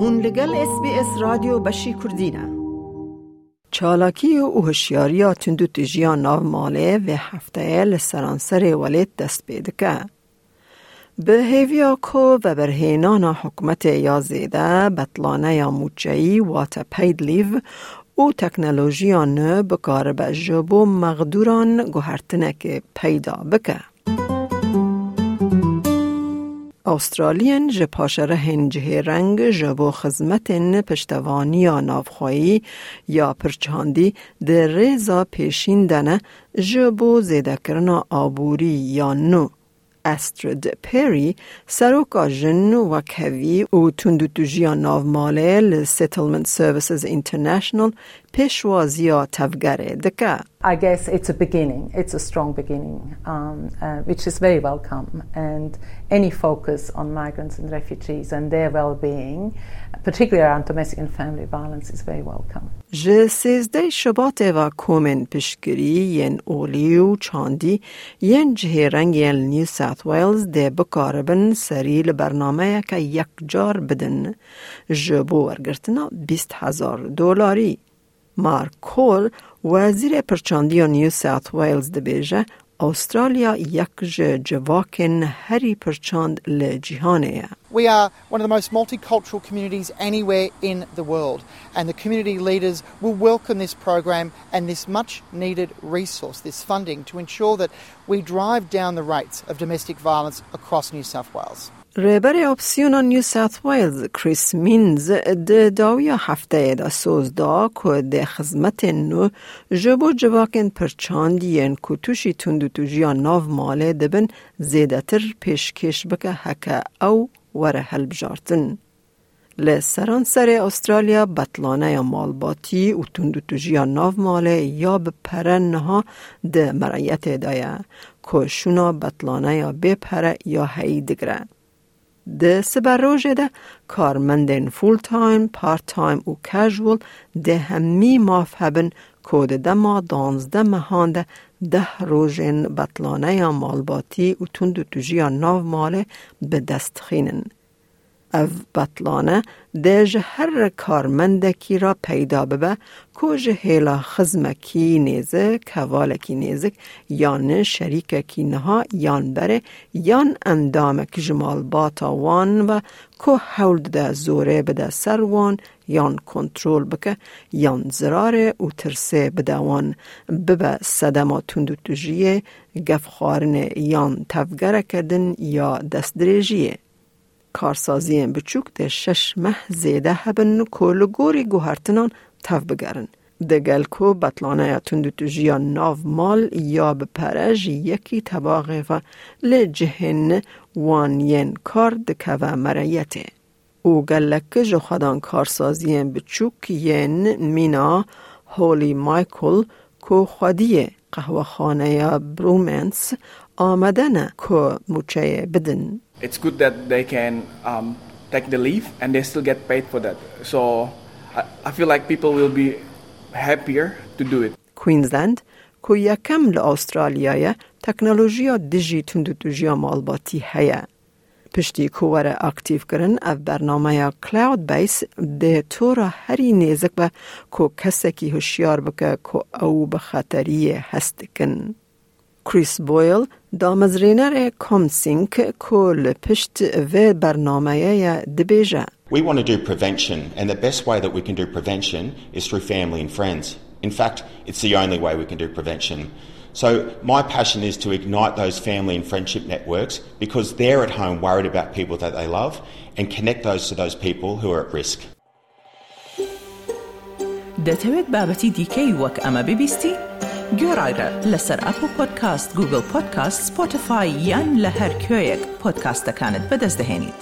هون لگل اس بی اس رادیو بشی کردینه چالاکی و هوشیاری تندو تجیا ناو ماله و هفته لسرانسر ولید دست بیدکه. به هیویا کو و برهینان حکومت یا زیده بطلانه یا موچهی وات پید لیو او تکنولوژیان بکار به جبو مغدوران گوهرتنه که پیدا بکه. استرالین جه پاشره هنجه رنگ جبو خزمت پشتوانی یا نافخوایی یا پرچاندی در ریزا پیشین دنه جبو زیده کرنا آبوری یا نو استرد پری سروکا جن و کوی و تندو توجیا ناو ماله لسیتلمنت سرویسز اینترنشنل پیشوازیا تفگره دکه I guess it's a beginning, it's a strong beginning, um, uh, which is very welcome. And any focus on migrants and refugees and their well being, particularly around domestic and family violence, is very welcome. Je Ji 13 Şubateva komên piştgirî yên olî û çandî yên cihê yel New South Wales dê bikaribin serî li bernameyeke yakjar bidin ji bo wergirtina 20 hezar dolarî دولاری. مارک کول وزیر پرچاندی نیو ساوت ویلز دبیجه استرالیا یک جواکن هری پرچاند لجیهانه We are one of the most multicultural communities anywhere in the world, and the community leaders will welcome this program and this much needed resource, this funding, to ensure that we drive down the rates of domestic violence across New South Wales. رهبر اپسیون نیو ساوت ویلز کریس مینز ده داویا هفته دا سوز دا که ده خزمت نو جبو جواکن پرچاندین کتوشی تندو توجیا ناو ماله دبن زیده تر پیشکش بکه هکه او وره هل بجارتن. لسران سر استرالیا بطلانه یا مالباتی و تندو توجیا ناو ماله یا به پرن ها ده مرایت دایه که شونا بطلانه یا بپره یا هی دگره. ده سبر روژه ده کارمندن فول تایم، پارت تایم و کژول ده همی ماف هبن کود ده ما دانزده مهان ده روژن بطلانه یا مالباتی و تند و توجی ناو ماله به دست خینن. او بطلانه ده هر کارمندکی را پیدا ببه که هیلا خزمکی نیزه کوالکی نیزک یان شریککی نها یان بره یان اندامک جمال باتا وان و که حول ده زوره بده سر وان یان کنترل بکه یان زراره و ترسه بده وان ببه صدما تندو تجیه گفخارن یان تفگره کردن یا دست دریجیه. کارسازی بچوک ده شش مه زیده هبن کل گوری گوهرتنان تف بگرن. دگل کو بطلانه یا تندو تجیا ناو مال یا به پرج یکی تباغه و لجهن وان ین کار دکه و مرایته. او گلک جو خدان کارسازی بچوک ین مینا هولی مایکل کو خودیه قهوه خانه یا برومنس آمدن که موچه بدن. it's good that they can um, take the leave and they still get paid for that. So I, I feel like people will be happier to do it. Queensland کو یکم لآسترالیای تکنولوژیا دیجی تندوتوژیا مالباتی هیا. پشتی کوور اکتیو کرن او برنامه کلاود بیس ده طور هری نیزک به کو کسکی هوشیار بکه کو او به خطری هست کن. کریس بویل دامزرینر کامسینک کل پشت و برنامه دبیجه We want to do prevention, and the best way that we can do prevention is through family and friends. In fact, it's the only way we can do prevention. So, my passion is to ignite those family and friendship networks because they're at home worried about people that they love and connect those to those people who are at risk. دەتەوێت بابەتی دیکەی وەک ئەمە ببیستی؟ گۆڕایرە لەسەر ئەپ و پۆدکاست گوگل پۆدکاست سپۆتفاای یان لە هەر کوێیەک پۆدکاستەکانت بەدەستدەێنیت.